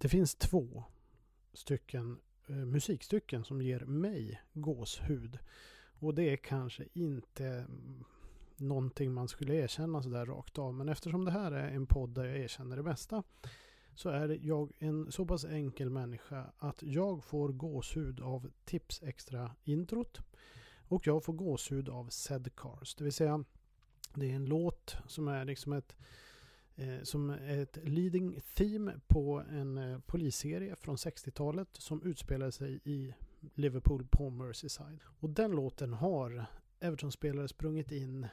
Det finns två stycken eh, musikstycken som ger mig gåshud. Och det är kanske inte mm, någonting man skulle erkänna sådär rakt av. Men eftersom det här är en podd där jag erkänner det mesta så är jag en så pass enkel människa att jag får gåshud av Tips Extra introt och jag får gåshud av Cars. Det vill säga det är en låt som är liksom ett Eh, som är ett leading theme på en eh, polisserie från 60-talet som utspelar sig i Liverpool på Merseyside. Och den låten har Everton-spelare sprungit in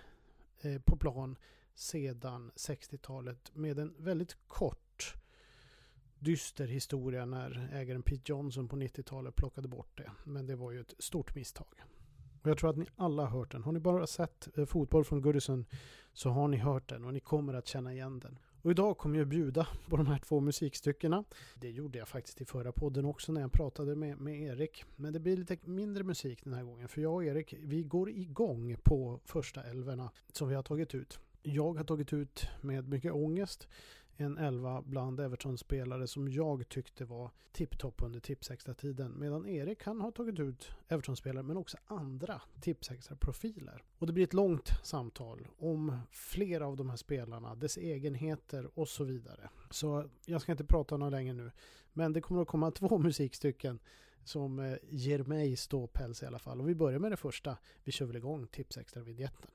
eh, på plan sedan 60-talet med en väldigt kort dyster historia när ägaren Pete Johnson på 90-talet plockade bort det. Men det var ju ett stort misstag. Och jag tror att ni alla har hört den. Har ni bara sett eh, fotboll från Goodison så har ni hört den och ni kommer att känna igen den. Och idag kommer jag bjuda på de här två musikstyckena. Det gjorde jag faktiskt i förra podden också när jag pratade med, med Erik. Men det blir lite mindre musik den här gången. För jag och Erik, vi går igång på första älvorna som vi har tagit ut. Jag har tagit ut med mycket ångest en elva bland Everton-spelare som jag tyckte var tipptopp under Tipsextra-tiden. Medan Erik han har tagit ut Everton-spelare men också andra Tipsextra-profiler. Och det blir ett långt samtal om flera av de här spelarna, dess egenheter och så vidare. Så jag ska inte prata något längre nu. Men det kommer att komma två musikstycken som eh, ger mig ståpäls i alla fall. Och vi börjar med det första. Vi kör väl igång Tipsextra-vinjetten.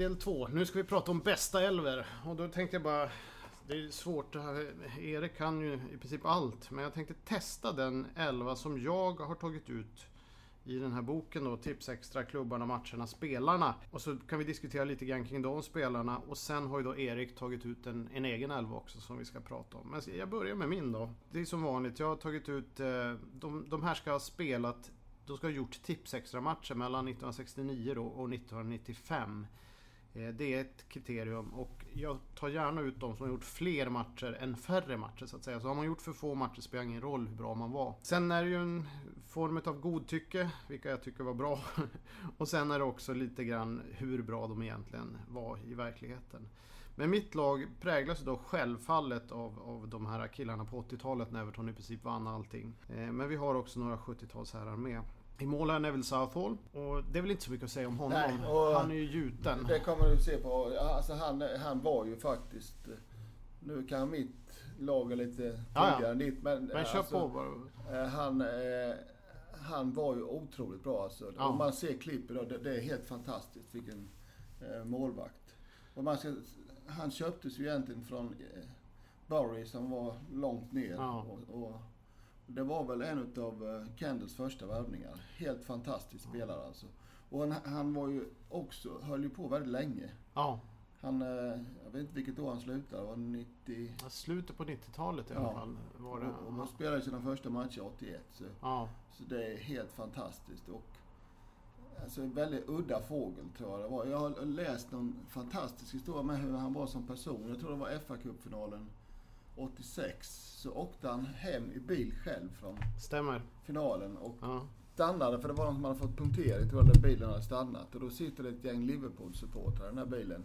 Del två. Nu ska vi prata om bästa elver. Och då tänkte jag bara... Det är svårt. Eh, Erik kan ju i princip allt. Men jag tänkte testa den elva som jag har tagit ut i den här boken då, Tips Extra, klubbarna, matcherna, spelarna. Och så kan vi diskutera lite grann kring de spelarna. Och sen har ju då Erik tagit ut en, en egen elva också som vi ska prata om. Men jag börjar med min då. Det är som vanligt, jag har tagit ut... Eh, de, de här ska ha spelat de ska ha gjort tips extra matcher mellan 1969 då och 1995. Eh, det är ett kriterium och jag tar gärna ut de som har gjort fler matcher än färre matcher så att säga. Så har man gjort för få matcher spelar ingen roll hur bra man var. Sen är det ju en form av godtycke, vilka jag tycker var bra. och sen är det också lite grann hur bra de egentligen var i verkligheten. Men mitt lag präglas då självfallet av, av de här killarna på 80-talet när Everton i princip vann allting. Eh, men vi har också några 70-talsherrar med. I mål är Neville Southall. Och det är väl inte så mycket att säga om honom. Nej, han är ju gjuten. Det kommer du se på. Alltså han, han var ju faktiskt... Nu kan mitt lag är lite tidigare än ditt. Men, men kör alltså, på bara. Eh, han, eh, han var ju otroligt bra alltså. Ja. Om man ser klipp idag, det, det är helt fantastiskt vilken eh, målvakt. Och man ska, han köptes ju egentligen från Bury som var långt ner. Ja. Och, och det var väl en av eh, Kendalls första värvningar. Helt fantastisk spelare alltså. Och han, han, var ju också, höll ju på väldigt länge. Ja. Han, eh, jag vet inte vilket år han slutade, var det 90... Ja, slutet på 90-talet i alla fall. Var det, och, och man spelade sina första matcher 81. Så, ja. så det är helt fantastiskt. Och, alltså en väldigt udda fågel tror jag det var. Jag har läst någon fantastisk historia med hur han var som person. Jag tror det var FA-cupfinalen 86 så åkte han hem i bil själv från Stämmer. finalen och ja. stannade för det var någon som hade fått punktering tror jag, där bilen hade stannat. Och då sitter det ett gäng Liverpool-supportrar i den här bilen.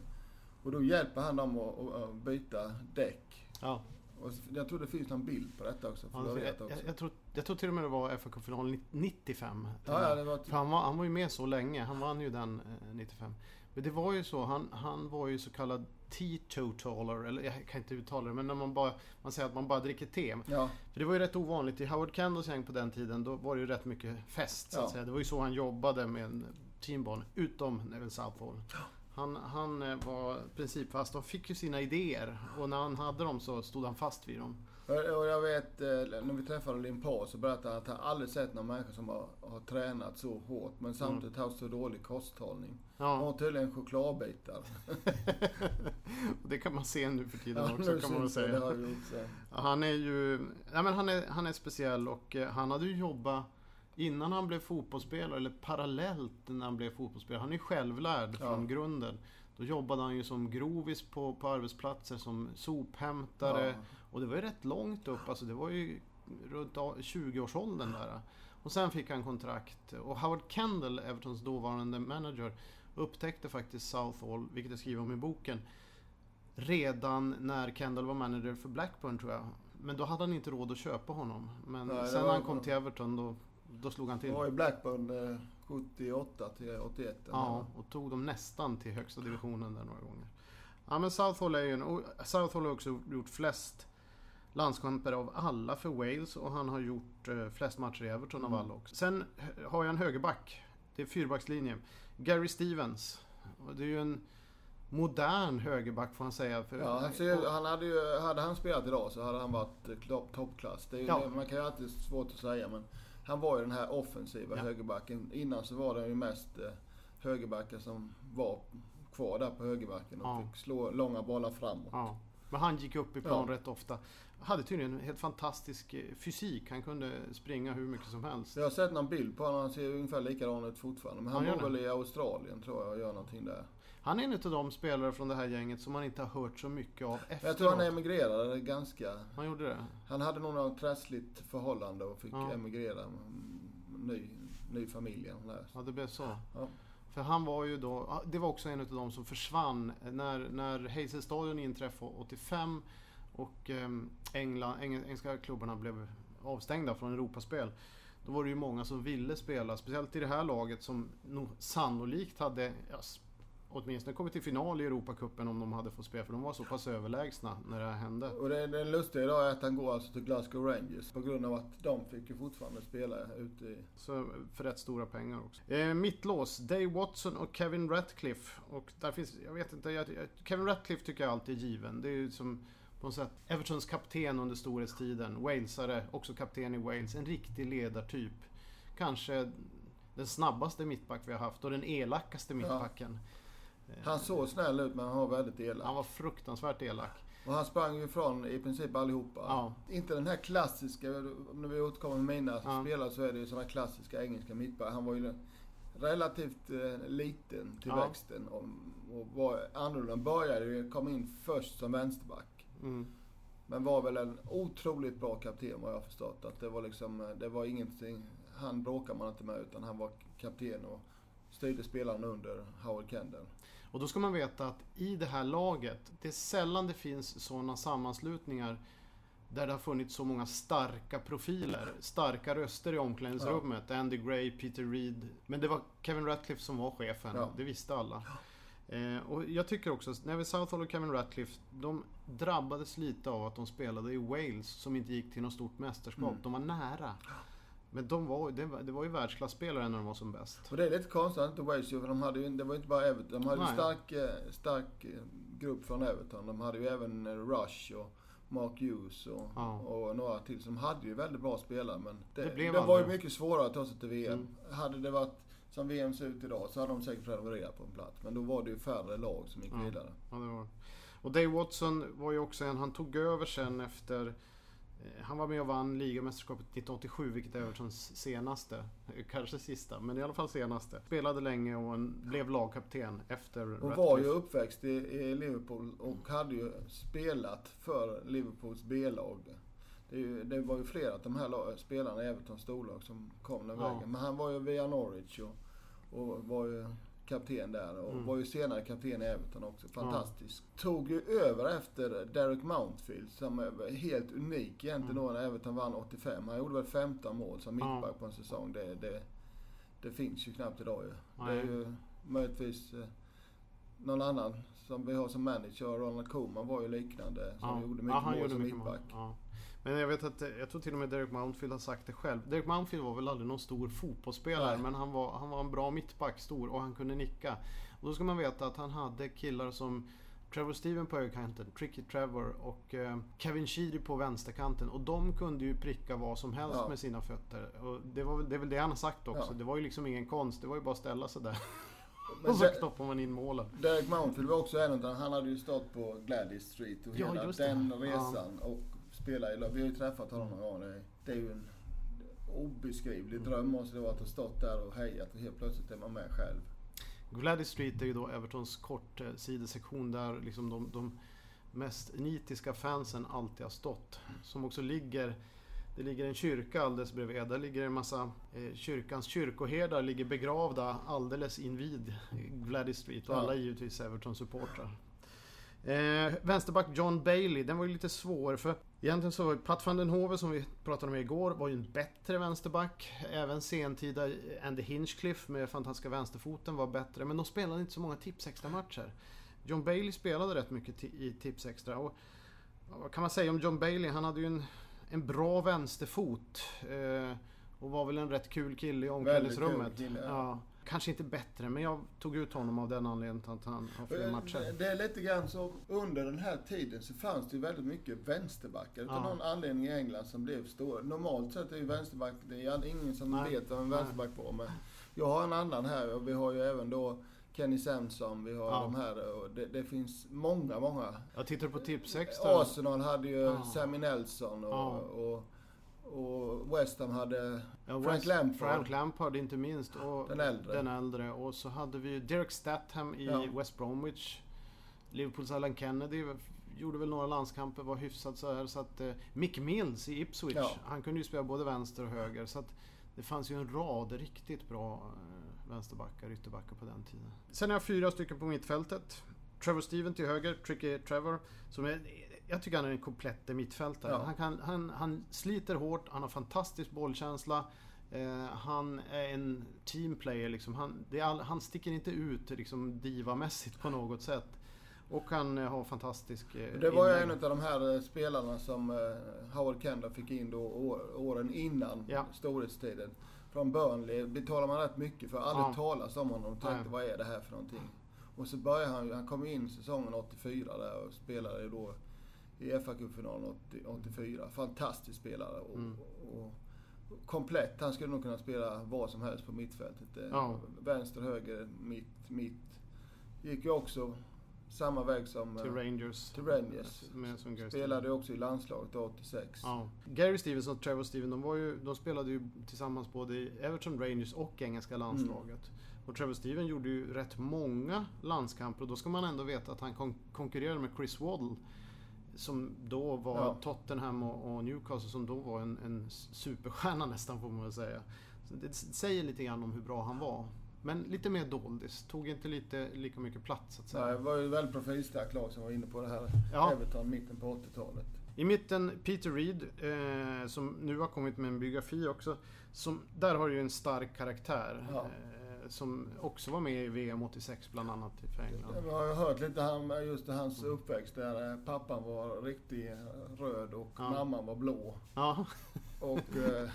Och då hjälper han dem att, att byta däck. Ja. Och jag tror det finns någon bild på detta också. För ja, jag, jag, jag, tror, jag tror till och med det var fa Cup-finalen 95. Ja, ja, det var för han var, han var ju med så länge. Han vann ju den eh, 95. Men det var ju så, han, han var ju så kallad teetotaler, eller jag kan inte uttala det, men när man bara man säger att man bara dricker te. Ja. För det var ju rätt ovanligt i Howard Candles gäng på den tiden, då var det ju rätt mycket fest så att säga. Det var ju så han jobbade med en teambarn, utom Neville Southall. Ja. Han, han eh, var principfast och fick ju sina idéer och när han hade dem så stod han fast vid dem. Och jag vet, eh, när vi träffade Limpa så berättade han att han aldrig sett någon människa som har, har tränat så hårt men samtidigt mm. haft så dålig kosthållning. Ja. Han har tydligen chokladbitar. det kan man se nu för tiden ja, också kan man väl säga. Det gjort, han är ju, ja, men han är, han är speciell och eh, han hade ju jobbat innan han blev fotbollsspelare, eller parallellt när han blev fotbollsspelare. Han är självlärd ja. från grunden. Då jobbade han ju som grovis på, på arbetsplatser, som sophämtare. Ja. Och det var ju rätt långt upp, alltså det var ju runt 20-årsåldern där. Och sen fick han kontrakt. Och Howard Kendall, Evertons dåvarande manager, upptäckte faktiskt Southall, vilket jag skriver om i boken, redan när Kendall var manager för Blackburn tror jag. Men då hade han inte råd att köpa honom. Men Nej, sen när han kom till Everton då, då slog han till. Det var i Blackburn 78 eh, till 81. Ja, och tog dem nästan till högsta divisionen där några gånger. Ja men Southall är ju en, Southall har också gjort flest landskamper av alla för Wales och han har gjort eh, flest matcher i Everton mm. av alla också. Sen har jag en högerback. Det är fyrbackslinje. Gary Stevens. Det är ju en modern högerback får man säga. För, ja, alltså, han hade, ju, hade han spelat idag så hade han varit toppklass. Det är ja. Man kan ju alltid svårt att säga men han var ju den här offensiva ja. högerbacken. Innan så var det ju mest eh, högerbackar som var kvar där på högerbacken och ja. fick slå långa bollar framåt. Ja. Men han gick upp i plan rätt ofta hade tydligen en helt fantastisk eh, fysik. Han kunde springa hur mycket som helst. Jag har sett någon bild på honom. Han ser ungefär likadan ut fortfarande. Men han, han var väl i Australien tror jag och gör någonting där. Han är en av de spelare från det här gänget som man inte har hört så mycket av efteråt. Jag tror han emigrerade ganska... Han gjorde det? Han hade nog något trassligt förhållande och fick ja. emigrera. Ny, ny familj. Ja, det blev så. Ja. För han var ju då, det var också en av de som försvann när, när Hazelstadion inträffade 85 och ehm, England, engelska klubbarna blev avstängda från Europaspel. Då var det ju många som ville spela, speciellt i det här laget som nog sannolikt hade ja, åtminstone kommit till final i Europacupen om de hade fått spela, för de var så pass överlägsna när det här hände. Och det, det lustiga idag är att han går alltså till Glasgow Rangers på grund av att de fick ju fortfarande spela ute i... Så för rätt stora pengar också. Eh, mittlås, Dave Watson och Kevin Ratcliffe. Och där finns, jag vet inte, jag, Kevin Ratcliffe tycker jag alltid är given. Det är ju som på något sätt Evertons kapten under storhetstiden. Walesare, också kapten i Wales. En riktig ledartyp. Kanske den snabbaste mittback vi har haft och den elakaste mittbacken. Ja. Han såg snäll ut men han var väldigt elak. Han var fruktansvärt elak. Och han sprang ifrån i princip allihopa. Ja. Inte den här klassiska, när vi återkommer med mina ja. spelare så är det ju sådana klassiska engelska mittbackar. Han var ju relativt eh, liten till ja. växten och, och var annorlunda. Började ju, kom in först som vänsterback. Mm. Men var väl en otroligt bra kapten vad jag har förstått. Att det var liksom, det var ingenting, han bråkade man inte med utan han var kapten och styrde spelarna under Howard Kendall. Och då ska man veta att i det här laget, det är sällan det finns sådana sammanslutningar där det har funnits så många starka profiler, starka röster i omklädningsrummet. Ja. Andy Gray, Peter Reed. Men det var Kevin Ratcliffe som var chefen, ja. det visste alla. Ja. Eh, och jag tycker också, Neville Southall och Kevin Ratcliffe, de drabbades lite av att de spelade i Wales som inte gick till något stort mästerskap. Mm. De var nära. Men de var, det, var, det var ju världsklasspelare när de var som bäst. Och det är lite konstigt att inte Wales för de hade ju, det var inte bara Everton. De hade ju en stark, eh, stark eh, grupp från Everton. De hade ju även eh, Rush och Mark Hughes och, ja. och några till. Så de hade ju väldigt bra spelare men det, det, det var ju mycket svårare att ta sig till VM. Mm. Hade det varit som VM ser ut idag så hade de säkert prenumererat på en plats. Men då var det ju färre lag som gick ja. vidare. Ja, det var. Och Dave Watson var ju också en, han tog över sen efter han var med och vann ligamästerskapet 1987, vilket är Evertons senaste. Kanske sista, men i alla fall senaste. Spelade länge och blev lagkapten efter Och var ju uppväxt i, i, Liverpool och hade ju spelat för Liverpools B-lag. Det, det, var ju flera av de här spelarna i Evertons storlag som kom den ja. vägen. Men han var ju via Norwich och och var ju kapten där och mm. var ju senare kapten i Everton också. Fantastisk. Ja. Tog ju över efter Derek Mountfield som är helt unik egentligen mm. då när Everton vann 85. Han gjorde väl 15 mål som mittback ja. på en säsong. Det, det, det finns ju knappt idag ju. Det är ju möjligtvis eh, någon annan som vi har som manager. Ronald Koeman var ju liknande. Som ja. gjorde mycket mål som mittback. Men jag vet att, jag tror till och med Derek Mountfield har sagt det själv. Derek Mountfield var väl aldrig någon stor fotbollsspelare Nej. men han var, han var en bra mittback, stor och han kunde nicka. Och då ska man veta att han hade killar som Trevor Steven på högerkanten, Tricky Trevor och eh, Kevin Sheedy på vänsterkanten. Och de kunde ju pricka vad som helst ja. med sina fötter. Och det, var, det är väl det han har sagt också. Ja. Det var ju liksom ingen konst, det var ju bara att ställa sig där. Men och så stoppar man in målen. Derek Mountfield var också en av dem. Han hade ju stått på Gladys Street och hela den resan. Ja. Och spela i Vi har ju träffat honom några gånger. Det är ju en obeskrivlig dröm måste det vara att ha stått där och hejat och helt plötsligt är man med själv. Gladys Street är ju då Evertons kort eh, sidosektion där liksom de, de mest nitiska fansen alltid har stått. Som också ligger det ligger en kyrka alldeles bredvid. Där ligger en massa eh, kyrkans kyrkoherdar ligger begravda alldeles invid Gladys Street. Och alla är givetvis Everton-supportrar. Eh, vänsterback John Bailey, den var ju lite svår för egentligen så var Pat van den Hove som vi pratade om igår var ju en bättre vänsterback. Även sentida Andy Hinchcliffe med fantastiska vänsterfoten var bättre. Men de spelade inte så många tips extra matcher. John Bailey spelade rätt mycket i tips extra. Och vad kan man säga om John Bailey? Han hade ju en, en bra vänsterfot. Eh, och var väl en rätt kul kille i omklädningsrummet. Kille, ja. ja. Kanske inte bättre, men jag tog ut honom av den anledningen att han har fler matcher. Det är lite grann så, under den här tiden så fanns det ju väldigt mycket vänsterbackar. Utav ja. någon anledning i England som blev stora. Normalt sett är ju vänsterback, det är ingen som Nej. vet vad en vänsterback var. Men jag har en annan här och vi har ju även då Kenny Samson, vi har ja. de här och det, det, finns många, många. Jag tittar på Tipsex Arsenal hade ju ja. Sammy Nelson och, ja. och och West Ham hade ja, Frank West, Lampard. Frank Lampard inte minst. Och den äldre. Den äldre. Och så hade vi Derek Statham i ja. West Bromwich. Liverpools Alan Kennedy gjorde väl några landskamper, var hyfsad så här. Så att eh, Mick Mills i Ipswich, ja. han kunde ju spela både vänster och höger. Så att det fanns ju en rad riktigt bra eh, vänsterbackar, ytterbackar på den tiden. Sen har jag fyra stycken på mittfältet. Trevor Steven till höger, Tricky Trevor. Som är jag tycker han är en komplett mittfältare. Ja. Han, kan, han, han sliter hårt, han har fantastisk bollkänsla. Eh, han är en teamplayer liksom. Han, all, han sticker inte ut liksom divamässigt på något sätt. Och han eh, har fantastisk eh, Det var ju en av de här eh, spelarna som eh, Howard Kendall fick in då åren innan ja. storhetstiden. Från Burnley betalar man rätt mycket för. Aldrig ja. talas om honom och tänkte ja. vad är det här för någonting. Och så började han, han kom in säsongen 84 där och spelade då i FA-cupfinalen 84. Fantastisk spelare. Och, mm. och, komplett. Han skulle nog kunna spela vad som helst på mittfältet. Eh, ja. Vänster, höger, mitt, mitt. Gick ju också samma väg som... Till Rangers. Till Rangers. Spelade också i landslaget 86. Ja. Gary Stevens och Trevor Stevens, de, var ju, de spelade ju tillsammans både i Everton, Rangers och engelska landslaget. Mm. Och Trevor Stevens gjorde ju rätt många landskamper och då ska man ändå veta att han kon konkurrerade med Chris Waddle som då var ja. Tottenham och, Newcastle som då var en, en superstjärna nästan får man väl säga. Så det säger lite grann om hur bra han var. Men lite mer doldis. Tog inte lite, lika mycket plats att säga. Nej, det var ju väldigt profilstarkt lag som var inne på det här. Ja. Everton, mitten på 80-talet. I mitten Peter Reed, eh, som nu har kommit med en biografi också. Som, där har ju en stark karaktär. Ja. Eh, som också var med i VM 86 bland annat för England. Jag har hört lite om just hans uppväxt där eh, pappan var riktigt röd och ja. mamman var blå. Ja. Och, eh,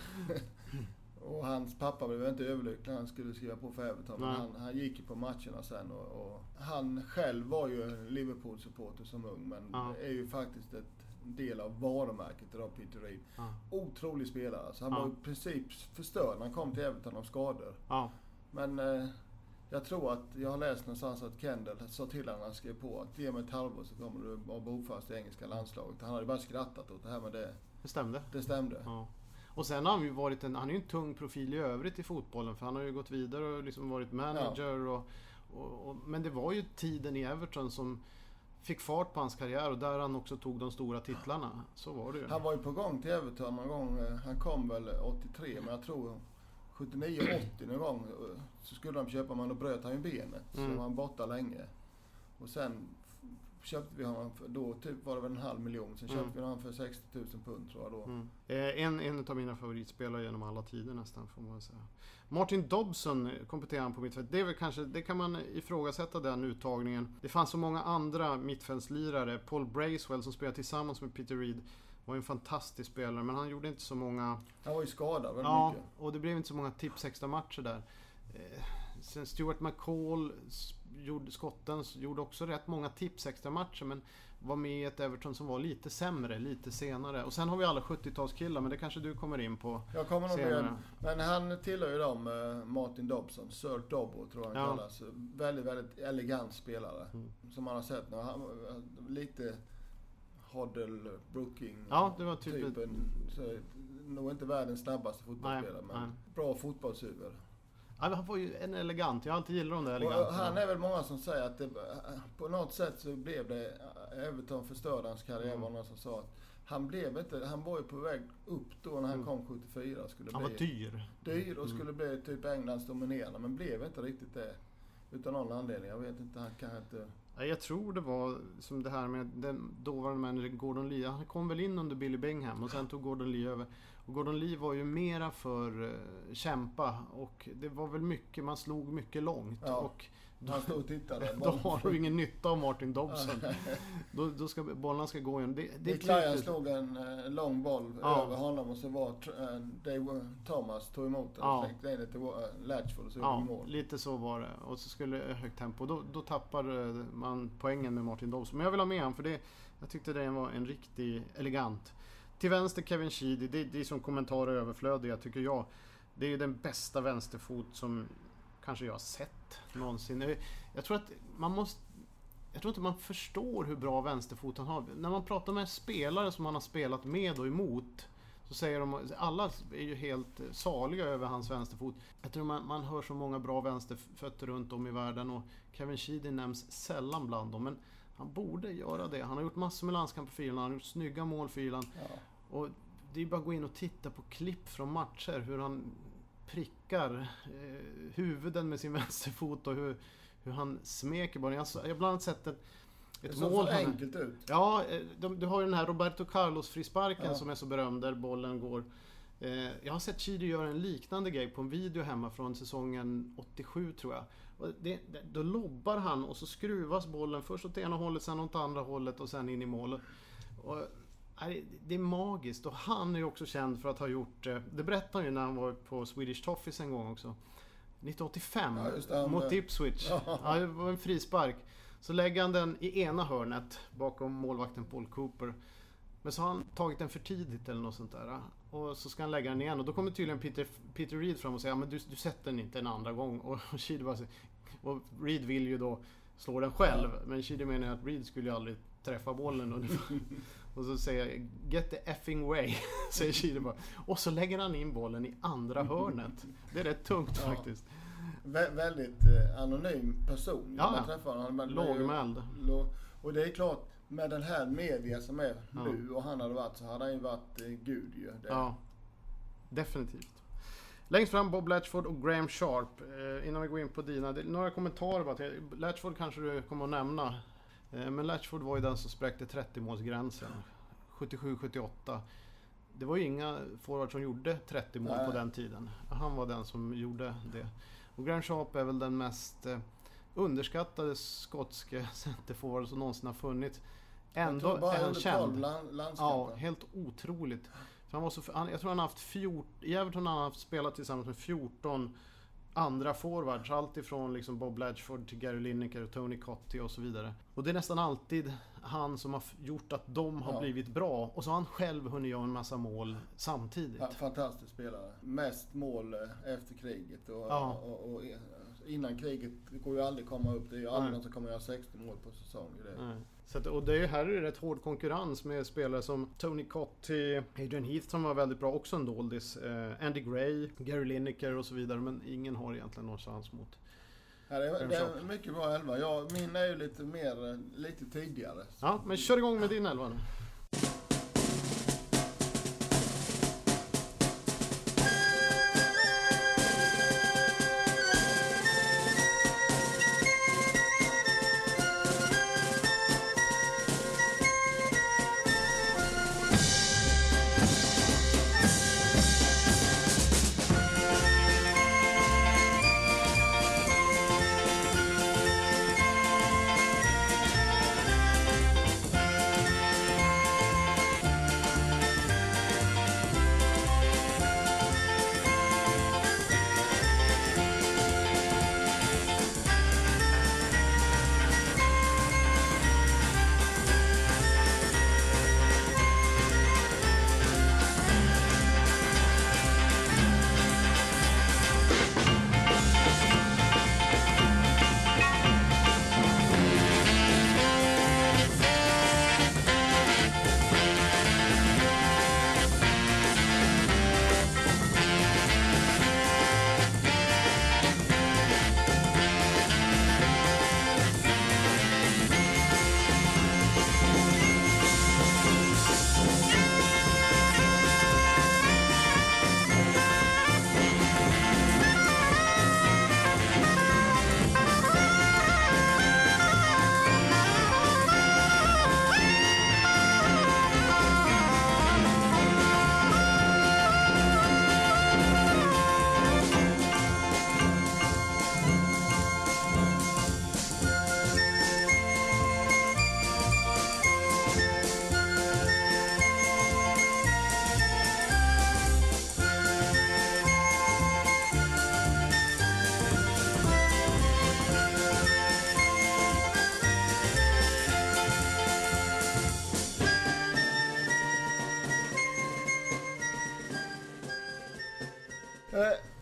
och hans pappa blev inte överlycklig när han skulle skriva på för Everton. Men han, han gick ju på matcherna sen och, och han själv var ju Liverpool-supporter som ung men ja. är ju faktiskt ett del av varumärket idag, Peter Reed. Ja. Otrolig spelare. Alltså han ja. var i princip förstörd när han kom till Everton av skador. Ja. Men eh, jag tror att jag har läst någonstans att Kendall sa till honom när han skrev på att ge mig ett halvår så kommer du vara bofast i engelska landslaget. Han hade bara skrattat åt det här med det. Det stämde? Det stämde. Ja. Och sen har han ju varit en, han är ju en tung profil i övrigt i fotbollen för han har ju gått vidare och liksom varit manager ja. och, och, och, Men det var ju tiden i Everton som fick fart på hans karriär och där han också tog de stora titlarna. Så var det ju. Han var ju på gång till Everton någon gång. Han kom väl 83 men jag tror 79-80 någon gång så skulle de köpa men då bröt han ju benet. Mm. Så var han borta länge. Och sen köpte vi honom, för, då typ var det väl en halv miljon. Sen köpte mm. vi honom för 60 000 pund tror jag då. Mm. Eh, en, en av mina favoritspelare genom alla tider nästan får man säga. Martin Dobson kompletterar han på mittfältet. Det är väl kanske, det kan man ifrågasätta den uttagningen. Det fanns så många andra mittfältslirare. Paul Bracewell som spelade tillsammans med Peter Reed var en fantastisk spelare men han gjorde inte så många... Han var ju skadad väldigt ja, mycket. och det blev inte så många tips extra matcher där. Eh, sen Stuart McCall, skotten, gjorde också rätt många tips extra matcher men var med i ett Everton som var lite sämre, lite senare. Och sen har vi alla 70-talskillar men det kanske du kommer in på Jag kommer nog senare. Men han tillhör ju dem, eh, Martin Dobson, Sir Dobbo tror jag han ja. kallas. Väldigt, väldigt elegant spelare. Mm. Som man har sett nu. Han, lite Hoddle, Brooking ja, det var typ typen. Så, nog inte världens snabbaste fotbollsspelare men nej. bra fotbollshuvud. Ja, han var ju en elegant. Jag har alltid gillat de där eleganterna. Han är väl många som säger att det, på något sätt så blev det... Everton förstörde hans karriär mm. var någon som sa att han blev inte... Han var ju på väg upp då när han mm. kom 74. Skulle han bli var dyr. Dyr och mm. skulle bli typ Englands dominerande. Men blev inte riktigt det. Utan någon anledning. Jag vet inte. Han kan inte... Jag tror det var som det här med den dåvarande managern Gordon Lee. Han kom väl in under Billy Bingham och sen tog Gordon Lee över. Och Gordon Lee var ju mera för uh, kämpa och det var väl mycket, man slog mycket långt. Ja. Och han stod och tittade. Då har du ingen nytta av Martin Dobson. då, då ska bollarna ska gå igen. Det, det Lyon slog en uh, lång boll ja. över honom och så var uh, Dave Thomas tog emot den och slängde in det till uh, Latchford och så ja, mål. lite så var det. Och så skulle det högt tempo. Då, då tappar man poängen med Martin Dobson. Men jag vill ha med honom för det, jag tyckte det var en riktig elegant. Till vänster Kevin Sheedy, det, det är som kommentarer överflödiga tycker jag. Det är den bästa vänsterfot som kanske jag har sett någonsin. Jag tror att man måste... Jag tror inte man förstår hur bra vänsterfot han har. När man pratar med spelare som han har spelat med och emot så säger de, alla är ju helt saliga över hans vänsterfot. Jag tror man, man hör så många bra vänsterfötter runt om i världen och Kevin Sheedy nämns sällan bland dem. Men han borde göra det. Han har gjort massor med landskamper för Irland, han har gjort snygga mål för Irland. Ja. Och det är bara att gå in och titta på klipp från matcher, hur han prickar eh, huvuden med sin vänsterfot och hur, hur han smeker bollen. Jag, jag har bland annat sett ett, ett det mål. Det så enkelt ut. Ja, eh, du har ju den här Roberto Carlos frisparken ja. som är så berömd där bollen går. Eh, jag har sett Chidi göra en liknande grej på en video hemma från säsongen 87 tror jag. Det, det, då lobbar han och så skruvas bollen först åt ena hållet, sen åt andra hållet och sen in i mål. Och det är magiskt och han är ju också känd för att ha gjort, eh, det berättade han ju när han var på Swedish Toffees en gång också. 1985 ja, mot Ipswich. Ja. det var en frispark. Så lägger han den i ena hörnet bakom målvakten Paul Cooper. Men så har han tagit den för tidigt eller något sånt där. Och så ska han lägga den igen och då kommer tydligen Peter, Peter Reed fram och säger ja, men du, du sätter den inte en andra gång. Och, och Sheedy bara säger, och Reed vill ju då slå den själv. Men Sheedy menar att Reed skulle ju aldrig träffa bollen. Och så säger jag Get the effing way, säger Chile bara. Och så lägger han in bollen i andra hörnet. Det är rätt tungt ja. faktiskt. Vä väldigt eh, anonym person. Ja, man träffar honom. Lågmäld. Och det är klart, med den här media som är ja. nu och han hade varit så hade han ju varit eh, gud ju. Det. Ja, definitivt. Längst fram Bob Latchford och Graham Sharp. Eh, innan vi går in på dina, några kommentarer bara till. Latchford kanske du kommer att nämna. Eh, men Latchford var ju den som spräckte 30-målsgränsen. 77-78. Det var ju inga forwards som gjorde 30 mål Nej. på den tiden. Han var den som gjorde det. Och Graham Sharp är väl den mest eh, underskattade skotske centerforward som någonsin har funnits. Ändå är han känd. Ja, helt otroligt. För han var så, han, jag tror han har haft 14, i Everton har han haft spelat tillsammans med 14 andra forwards. Allt ifrån liksom Bob Latchford till Gary Lineker och Tony Cotti och så vidare. Och det är nästan alltid han som har gjort att de har ja. blivit bra. Och så har han själv hunnit göra en massa mål samtidigt. Ja, fantastisk spelare. Mest mål eh, efter kriget. Och, ja. och, och, innan kriget går ju aldrig komma upp. Det är ju aldrig någon som kommer göra 60 mål på säsong. Det. Så att, och det är, här är det rätt hård konkurrens med spelare som Tony Cotti, Adrian Heath som var väldigt bra, också en doldis. Eh, Andy Gray, Gary Lineker och så vidare. Men ingen har egentligen någon chans mot Ja, det, är, det är mycket bra elva. Ja, min är ju lite mer, lite tidigare. Ja, men kör igång med din elva nu.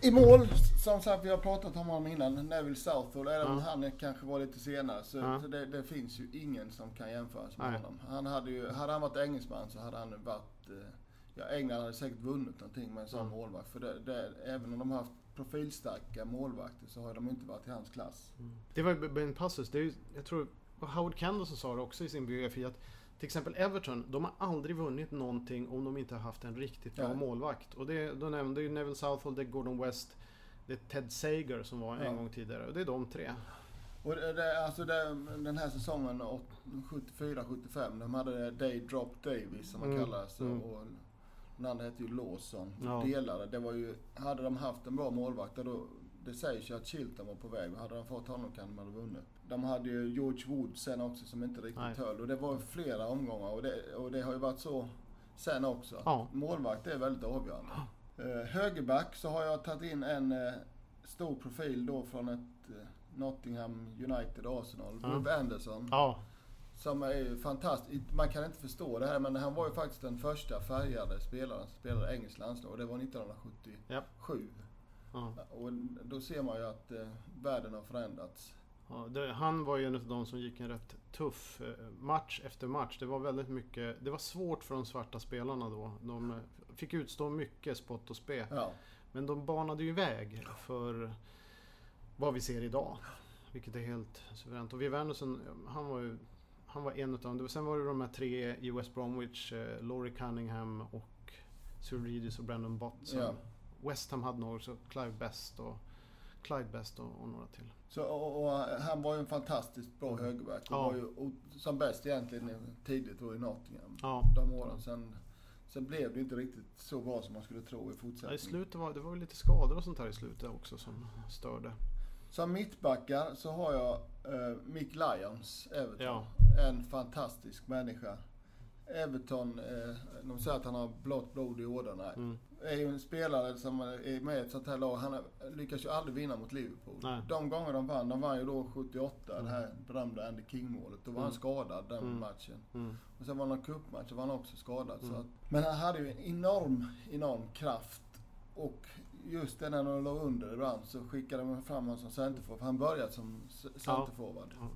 I mål, som sagt vi har pratat om honom innan, Neville Southall, även om han kanske var lite senare så, ja. det, det, finns ju ingen som kan jämföras med Nej. honom. Han hade ju, hade han varit engelsman så hade han varit, eh, ja England hade säkert vunnit någonting med en sån mm. målvakt. För det, det, även om de har haft profilstarka målvakter så har de inte varit i hans klass. Mm. Det var ju en passus, det är ju, jag tror Howard Kendall som sa det också i sin biografi att till exempel Everton, de har aldrig vunnit någonting om de inte har haft en riktigt bra ja. målvakt. Och det, då nämnde ju Neville Southall, det är Gordon West, det är Ted Sager som var en ja. gång tidigare. Och det är de tre. Och det, alltså det, den här säsongen 74-75, de hade Day Drop Davis som man mm. kallas. Mm. Och den andra hette ju Lawson. Ja. Delare. Det var ju, hade de haft en bra målvakt, då, det sägs ju att Chilton var på väg. Hade de fått honom kan de ha vunnit. De hade ju George Wood sen också som inte riktigt Nej. höll. Och det var flera omgångar och det, och det har ju varit så sen också. Ja. Målvakt är väldigt avgörande. Ja. Uh, högerback så har jag tagit in en uh, stor profil då från ett uh, Nottingham United Arsenal. Ja. Bob Anderson. Ja. Som är fantastisk. Man kan inte förstå det här men han var ju faktiskt den första färgade spelaren som spelade engelskt landslag. Och det var 1977. Ja. Och då ser man ju att eh, världen har förändrats. Ja, det, han var ju en av de som gick en rätt tuff eh, match efter match. Det var väldigt mycket, det var svårt för de svarta spelarna då. De eh, fick utstå mycket spott och spe. Ja. Men de banade ju väg för vad vi ser idag. Vilket är helt suveränt. Och Viv Anderson, han var ju han var en utav dem. Sen var det de här tre i West Bromwich, eh, Laurie Cunningham och Sir Regis och Brandon Bott. Ja. West Ham hade nog också Clive Best och Clyde Best och, och några till. Så, och, och, han var ju en fantastiskt bra högerback. Ja. var ju som bäst egentligen tidigt då i Nottingham. Ja. De åren. Sen, sen blev det inte riktigt så bra som man skulle tro i fortsättningen. Ja, I slutet var det var lite skador och sånt här i slutet också som störde. Som mittbackar så har jag uh, Mick Lyons, Everton. Ja. En fantastisk människa. Everton, eh, de säger att han har blått blod i ådrorna. Mm. Är ju en spelare som är med i ett sånt här lag. Han lyckas ju aldrig vinna mot Liverpool. Nej. De gånger de vann, de vann ju då 78, mm. det här berömda Andy King-målet. Då var mm. han skadad den mm. matchen. Mm. Och sen var det någon cupmatch, då var han också skadad. Så mm. att, men han hade ju en enorm, enorm kraft. Och just det när de låg under ibland så skickade de fram honom som centerforward. Han började som centerforward. Ja. Ja.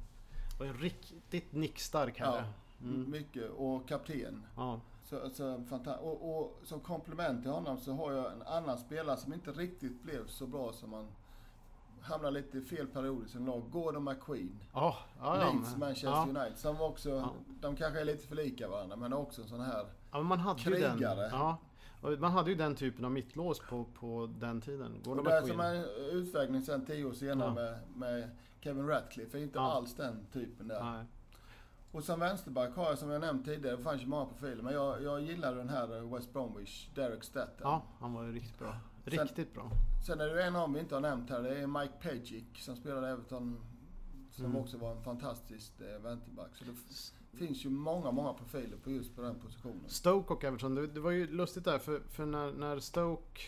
Och en riktigt nickstark herre. Ja. Mm. Mycket. Och kapten. Ja. Så, så, och, och som komplement till honom så har jag en annan spelare som inte riktigt blev så bra som man hamnar lite i fel period i sin lag. Gordon McQueen. Oh, ja, Leeds, Manchester ja. United. Som också, ja. de kanske är lite för lika varandra men också en sån här ja, man hade krigare. Den, ja. Man hade ju den typen av mittlås på, på den tiden. Gordon och det är som en utvägning sen tio år senare ja. med, med Kevin Ratcliffe. Är inte alls den typen där. Nej. Och som vänsterback har jag som jag nämnt tidigare, det fanns ju många profiler, men jag, jag gillar den här eh, West Bromwich, Derek Statten. Ja, han var ju riktigt bra. Riktigt sen, bra. Sen är det en av vi inte har nämnt här, det är Mike Pagic som spelade Everton. Som mm. också var en fantastisk eh, vänsterback. Så det finns ju många, många profiler på just på den positionen. Stoke och Everton, det, det var ju lustigt där för, för när, när Stoke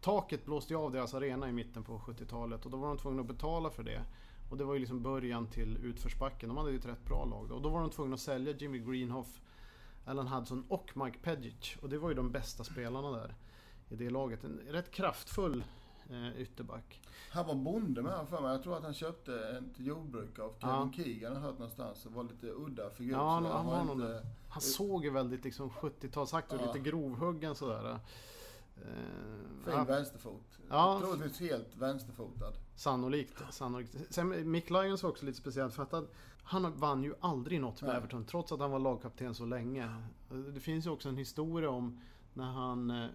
Taket blåste ju av deras arena i mitten på 70-talet och då var de tvungna att betala för det. Och det var ju liksom början till utförsbacken. De hade ju ett rätt bra lag då. Och då var de tvungna att sälja Jimmy Greenhoff, Alan Hudson och Mike Pedgic. Och det var ju de bästa spelarna där i det laget. En rätt kraftfull eh, ytterback. Han var bonde med för mig. Jag tror att han köpte ett jordbruk av Kevin ja. Keegan har hört någonstans. Det var lite udda figur. Ja, han, han, var inte... han såg ju väldigt liksom 70-talsaktig ut. Ja. Lite grovhuggen sådär. Eh, fin ja. vänsterfot. Ja. Troligtvis helt vänsterfotad. Sannolikt, sannolikt. Sen Mick Lyons var också lite speciellt för att han vann ju aldrig något med Everton trots att han var lagkapten så länge. Det finns ju också en historia om när han eh,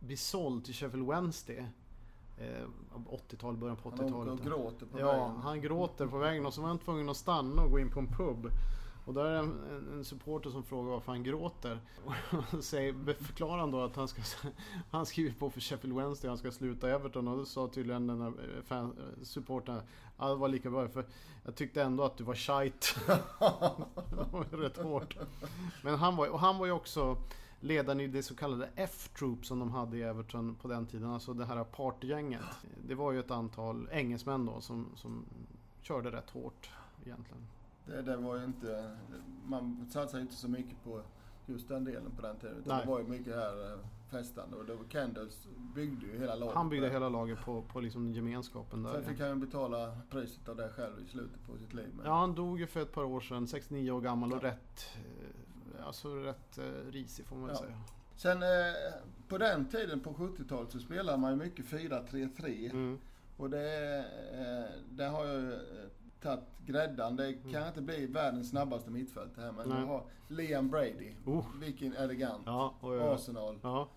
blir såld till Sheffield Wednesday. 80-tal, början på 80-talet. Han gråter på ja, vägen. han gråter på vägen och så var han tvungen att stanna och gå in på en pub. Och där är en, en supporter som frågar varför han gråter. Och säger, förklarar han då att han ska Han skriver på för Sheffield Wednesday han ska sluta Everton och då sa tydligen den här eh, fan, eh, supporten Ja det var lika bra för jag tyckte ändå att du var shite. det var rätt hårt. Men han var, och han var ju också ledaren i det så kallade F-Troop som de hade i Everton på den tiden. Alltså det här partygänget. Det var ju ett antal engelsmän då som, som körde rätt hårt egentligen. Det, det var inte... Man satsade inte så mycket på just den delen på den tiden. Utan det var ju mycket här eh, festande. Och det var Kendalls byggde ju hela laget. Han byggde hela laget på, på liksom gemenskapen där. Sen fick han ju betala priset av det själv i slutet på sitt liv. Men... Ja, han dog ju för ett par år sedan, 69 år gammal och rätt, eh, alltså rätt eh, risig får man väl Ja. säga. Sen på den tiden på 70-talet så spelade man ju mycket 4-3-3. Mm. Och det, det har jag ju tagit gräddan. Det kan inte bli världens snabbaste mittfält det här men du har Liam Brady. Oh. Vilken elegant. Ja, och, jag- Arsenal, ja,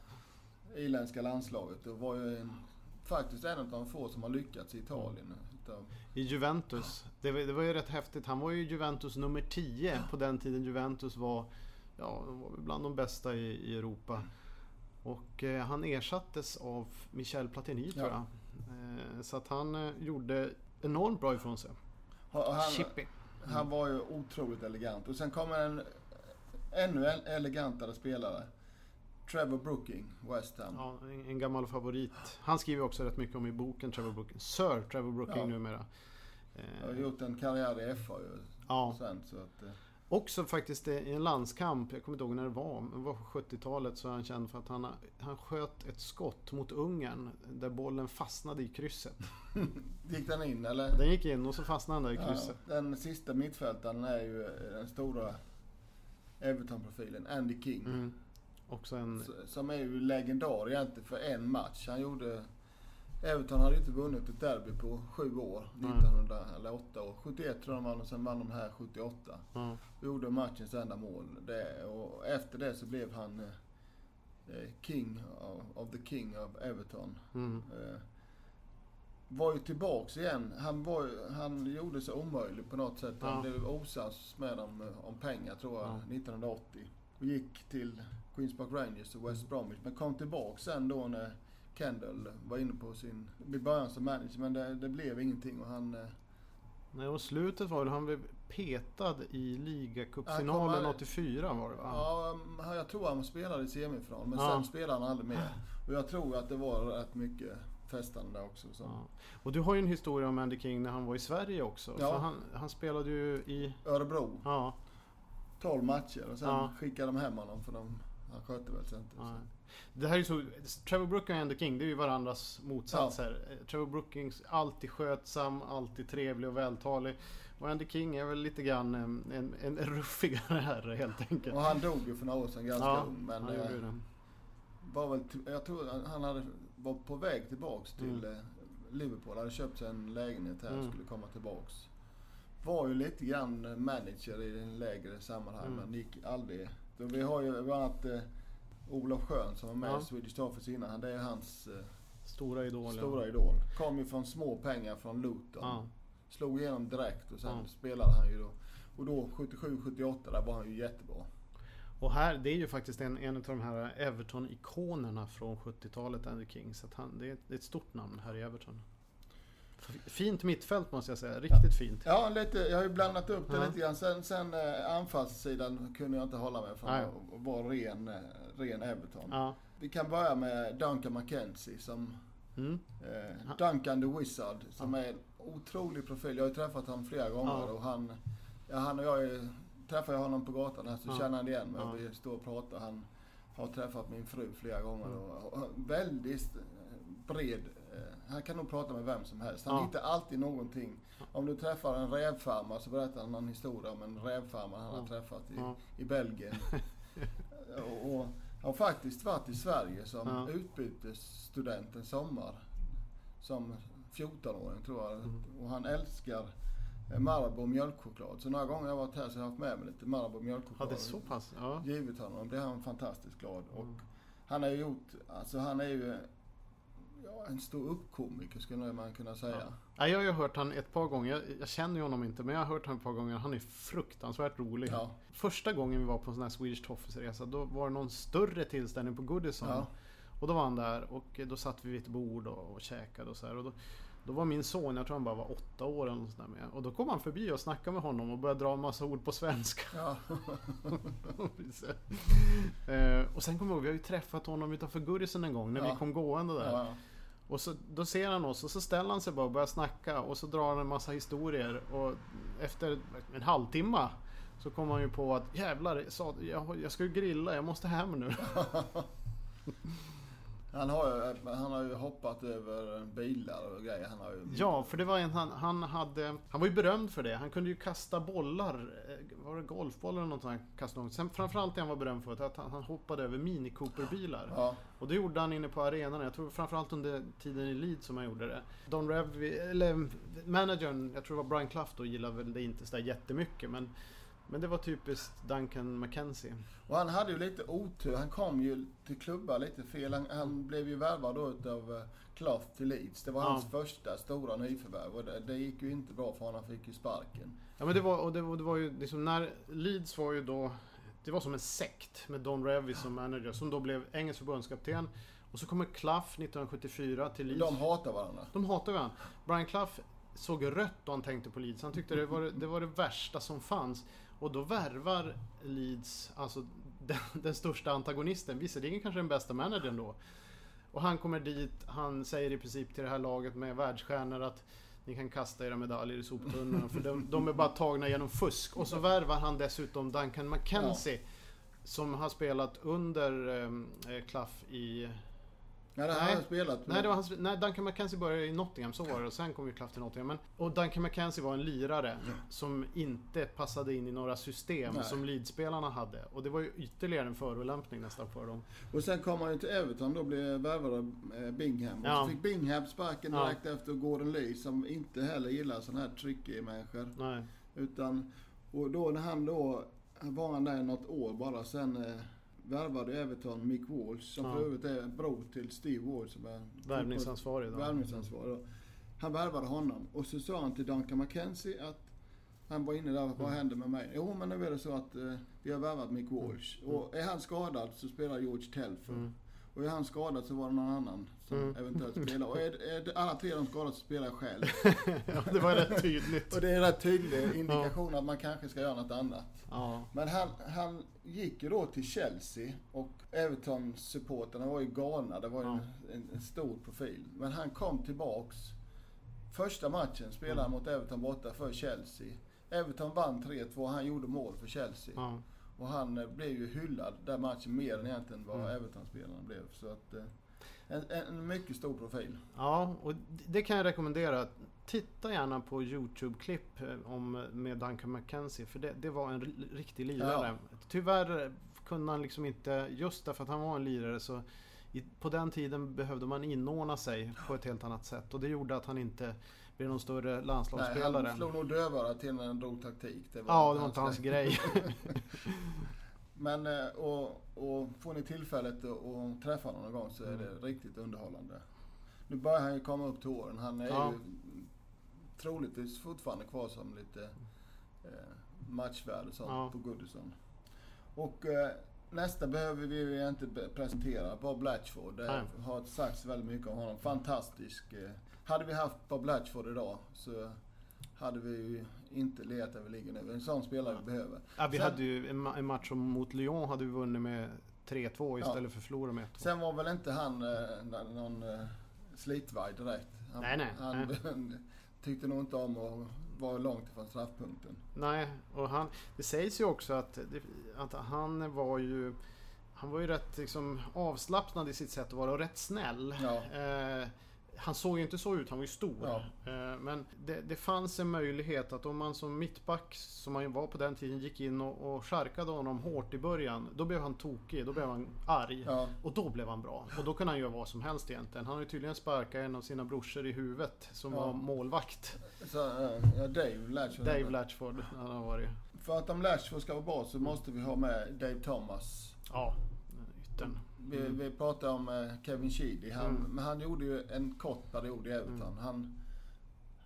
irländska landslaget. Och var ju en, faktiskt en av de få som har lyckats i Italien. Utav, i Juventus. Det var, det var ju rätt häftigt. Han var ju Juventus nummer 10 på den tiden Juventus var, ja, var bland de bästa i, i Europa. Och eh, han ersattes av Michel Platini tror jag. Eh, så att han eh, gjorde enormt bra ifrån sig. Han, Chippy. han var ju otroligt elegant. Och sen kommer en ännu el- elegantare spelare. Trevor Brooking, West Ham. Ja, en, en gammal favorit. Han skriver också rätt mycket om i boken Trevor Brooking. Sir Trevor Brooking Ja. numera. Har Eh, gjort en karriär i FA ju. ja. Sen, så att, eh, Också faktiskt i en landskamp, jag kommer inte ihåg när det var, men det var på 70-talet så är han känd för att han, han sköt ett skott mot Ungern där bollen fastnade i krysset. gick den in eller? Den gick in och så fastnade han där i krysset. Ja, den sista mittfältaren är ju eh, den stora Everton-profilen, Andy King. Mm. Också en... Som är ju legendar egentligen för en match. Han gjorde... Everton hade inte vunnit ett derby på sju år. Nej. 1900, eller åtta år. 71 tror jag de vann och sen vann de här 78. Ja. Och gjorde matchens enda mål. Det, och efter det så blev han eh, eh, King of, of the King of Everton. Mm. Eh, var ju tillbaks igen. Han, var, han gjorde sig omöjlig på något sätt. Han Ja. blev osams med dem eh, om pengar tror jag, Ja. 1980. Och gick till Queens Park Rangers och West Bromwich. Men kom tillbaks sen då när Kendall var inne på sin, i början som manager. Men det, det blev ingenting och han... eh, Nej, och slutet var väl han blev petad i ligacupfinalen kommer- 84 var det va? Ja, jag tror han spelade i semifinal. Men Ja. sen spelade han aldrig mer. Och jag tror att det var rätt mycket festande också. Så. Ja. Och du har ju en historia om Andy King när han var i Sverige också. Ja. Han, han spelade ju i... Örebro. Ja, 12 matcher och sen Ja. skickade de hem honom för de, han skötte väl inte. Ja. Det här är så, Trevor Brooking och Andy King, det är ju varandras motsatser. Eh, Trevor Brookings alltid skötsam, alltid trevlig och vältalig. Och Andy King är väl lite grann en, en, en ruffigare herre helt enkelt. Och han dog ju för några år sedan ganska Ja, ung. Men han gjorde eh, det. var väl, jag tror han- hade, var på väg tillbaks till Mm. eh, Liverpool. Hade köpt sig en lägenhet här och Mm. skulle komma tillbaks. Var ju lite grann eh, manager i en lägre sammanhang Mm. men gick aldrig. Så vi har ju bland annat eh, Olof Schön som var med Ja. i Swedish Office innan. Det är hans eh, Stora idol. stora idol. Kom ju från små pengar från Luton. Ja. Slog igenom direkt och sen Ja. spelade han ju då. Och då 77-78 där var han ju jättebra. Och här, det är ju faktiskt en, en av de här Everton-ikonerna från 70-talet, Andy King. Så han, det är ett stort namn här i Everton. Fint mittfält måste jag säga, riktigt fint. Ja, lite, jag har ju blandat upp det Ja. lite grann. Sen, sen eh, anfallssidan kunde jag inte hålla mig från Nej. att vara ren, eh, ren Everton. Ja. Vi kan börja med Duncan McKenzie som Mm. eh, Duncan the Wizard som är en otrolig profil. Jag har ju träffat honom flera gånger Ja. och han, ja, han och jag är, träffar jag honom på gatan här så Ja. känner han igen mig Ja. och vi står och pratar. Han har träffat min fru flera gånger Mm. och, och väldigt eh, bred. Eh, Han kan nog prata med vem som helst. Han Ja. hittar alltid någonting. Om du träffar en rävfarmare så berättar han en historia om en rävfarmare han har Ja. träffat i, Ja. i Belgien. och, och har faktiskt varit i Sverige som Ja. utbytesstudent en sommar. Som 14-åring tror jag. Mm. Och han älskar eh, Marabou mjölkchoklad. Så några gånger jag har varit här så har jag haft med mig lite Marabou Ja, mjölkchoklad. det är så pass. Ja. Givit honom. Då blir han fantastiskt glad. Och Mm. han har ju gjort, alltså han är ju ja, en stor uppkomiker skulle man kunna säga. Ja. Ja, jag har ju hört han ett par gånger. Jag, känner ju honom inte, men jag har hört han ett par gånger. Han är fruktansvärt rolig. Ja. Första gången vi var på en sån här Swedish Office-resa, då var det någon större tillställning på Goodison. Ja. Och då var han där och då satt vi vid ett bord och, och käkade och så här. Och då, då var min son, jag tror han bara var åtta år eller något med. Och då kom han förbi och snackade med honom och började dra en massa ord på svenska. Ja. eh, och sen kommer jag ihåg, vi har ju träffat honom utanför Goodison en gång när Ja. vi kom gående där. ja. Och så, då ser han oss och så ställer han sig bara och börjar snacka och så drar han en massa historier och efter en halvtimme så kommer han ju på att jävlar, jag, jag, jag ska ju grilla, jag måste hem nu. Han har, ju, han har ju hoppat över bilar och grejer. Han har ju... Ja, för det var en han, han hade... Han var ju berömd för det. Han kunde ju kasta bollar. Eh, var det golfbollar eller något han kastade Sen framförallt det han var berömd för att han, han hoppade över Mini Cooper-bilar. Ja. Och det gjorde han inne på arenan. Jag tror framförallt under tiden i Leeds som han gjorde det. Don Revy, eller managern, jag tror det var Brian Clough då, gillade väl det inte sådär jättemycket. Men men det var typiskt Duncan McKenzie. Och han hade ju lite otur. Han kom ju till klubbar lite fel. Han, han blev ju värvad då utav uh, Clough till Leeds. Det var ja. hans första stora nyförvärv och det, det, gick ju inte bra för honom. Han fick ju sparken. Ja men det var, och det, och det var ju liksom när Leeds var ju då det var som en sekt med Don Revy som manager som då blev engelsk förbundskapten. Och så kommer Clough 1974 till Leeds. De hatar varandra. De hatar varandra. Brian Clough såg rött då han tänkte på Leeds. Han tyckte det var det, var det värsta som fanns. Och då värvar Leeds, alltså den, den största antagonisten, visserligen kanske den bästa managern då. Och han kommer dit, han säger i princip till det här laget med världsstjärnor att ni kan kasta era medaljer i soptunnan för de, de, är bara tagna genom fusk. Och så värvar han dessutom Duncan McKenzie ja. som har spelat under eh, Clough i Nej, det har han spelat. Nej, det var hans, nej, Duncan McKenzie började i Nottingham, så var det. Och sen kom ju Clough till Nottingham. Men, och Duncan McKenzie var en lirare mm. som inte passade in i några system nej. som Leeds-spelarna hade. Och det var ju ytterligare en förolämpning nästan för dem. Och sen kom han ju till Everton då blev värvad av eh, Bingham. Ja. Och så fick Bingham sparken direkt ja. efter Gordon Lee som inte heller gillar sådana här tricky människor. Nej. Utan, och då när han då var han där något år bara sen eh, värvade Everton Mick Walsh som ja. för övrigt är bror till Steve Walsh som är värvningsansvarig. Värvningsansvarig. Han värvade honom och så sa han till Duncan McKenzie att han var inne där, vad mm. händer med mig? Jo men nu är det så att uh, vi har värvat Mick Walsh. Mm. Och är han skadad så spelar George Telfer. Mm. Och är han skadad så var det någon annan som mm. eventuellt spelar. Och är, är alla tre de skadade så spelar jag själv. ja, det var rätt tydligt. och det är en rätt tydlig indikation ja. att man kanske ska göra något annat. Ja. Men han, han gick ju då till Chelsea och Everton-supporterna var ju galna. Det var ju ja. en, en, stor profil. Men han kom tillbaks. Första matchen spelade han mot Everton borta för Chelsea. Everton vann 3-2. Han gjorde mål för Chelsea. Och han eh, blev ju hyllad den matchen mer än egentligen vad mm. Everton-spelarna blev. Så att, eh, en, en, mycket stor profil. Ja, och det kan jag rekommendera. Titta gärna på YouTube-klipp eh, om, med Duncan McKenzie. För det, det var en riktig lirare. Ja. Tyvärr kunde han liksom inte, just därför att han var en lirare så i, på den tiden behövde man inordna sig på ett helt annat sätt. Och det gjorde att han inte bli någon större landslagsspelare. Nej, han slog nog dövörat till när han drog taktik. Det var ja, det var inte hans grej. Men eh, och, och får ni tillfället att träffa honom någon gång så är det mm. riktigt underhållande. Nu börjar han ju komma upp till åren. Han är ja. ju troligtvis fortfarande kvar som lite eh, matchvärd och sånt ja. på Goodison. Och eh, nästa behöver vi ju inte presentera. Bob Blatchford. Det har sagts väldigt mycket om honom. Fantastisk eh, hade vi haft Bob Latchford idag så hade vi ju inte legat vi ligger nu. En sån spelare vi behöver. Ja, vi Sen, hade ju en, en match mot Lyon hade vi vunnit med 3-2 istället ja. för förlora med 1-2. Sen var väl inte han eh, någon eh, slitvarg direkt. Han, nej, nej. Han nej. tyckte nog inte om att vara långt ifrån straffpunkten. Nej, och han, det sägs ju också att, att han var ju han var ju rätt liksom, avslappnad i sitt sätt att vara och rätt snäll. Ja. Eh, han såg ju inte så ut, han var ju stor. Ja. Eh, men det, det, fanns en möjlighet att om man som mittback, som han var på den tiden, gick in och, och charkade honom hårt i början. Då blev han tokig, då blev han arg. Ja. Och då blev han bra. Och då kunde han göra vad som helst egentligen. Han har ju tydligen sparkat en av sina brorsor i huvudet som ja. var målvakt. Så, ja, Dave Latchford. Dave Latchford, han har varit. För att om Latchford ska vara bra så måste vi ha med Dave Thomas. Ja, yttern. Vi, mm. vi pratade om eh, Kevin Sheedy. Han, mm. Men han gjorde ju en kort period i Everton. Mm. Han,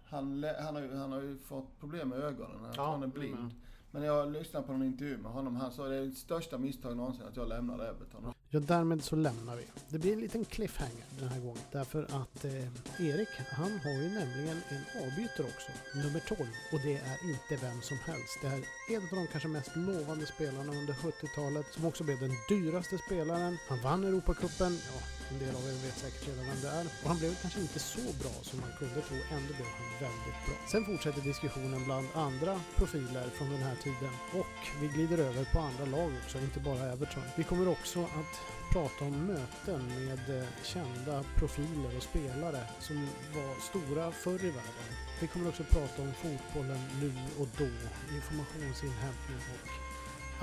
han, han, har ju, han har ju fått problem med ögonen. Ja, han är blind. Men jag lyssnade på en intervju med honom. Han sa att det är det största misstag någonsin att jag lämnade Everton. Ja, därmed så lämnar vi. Det blir en liten cliffhanger den här gången. Därför att eh, Erik, han har ju nämligen en avbytare också. Nummer 12. Och det är inte vem som helst. Det är en av de kanske mest lovande spelarna under 70-talet. Som också blev den dyraste spelaren. Han vann Europacupen. Ja, en del av er vet säkert redan vem det är. Och han blev kanske inte så bra som man kunde tro. Ändå blev han väldigt bra. Sen fortsätter diskussionen bland andra profiler från den här tiden. Och vi glider över på andra lag också, inte bara Everton. Vi kommer också att prata om möten med eh, kända profiler och spelare som var stora förr i världen. Vi kommer också prata om fotbollen nu och då, informationsinhämtning och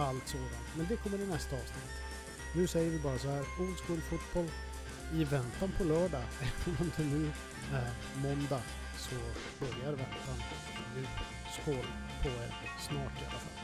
allt sådant. Men det kommer i nästa avsnitt. Nu säger vi bara så här, Old School Fotboll i väntan på lördag, även om det nu är måndag, så börjar väntan nu. Skål på er snart i alla fall.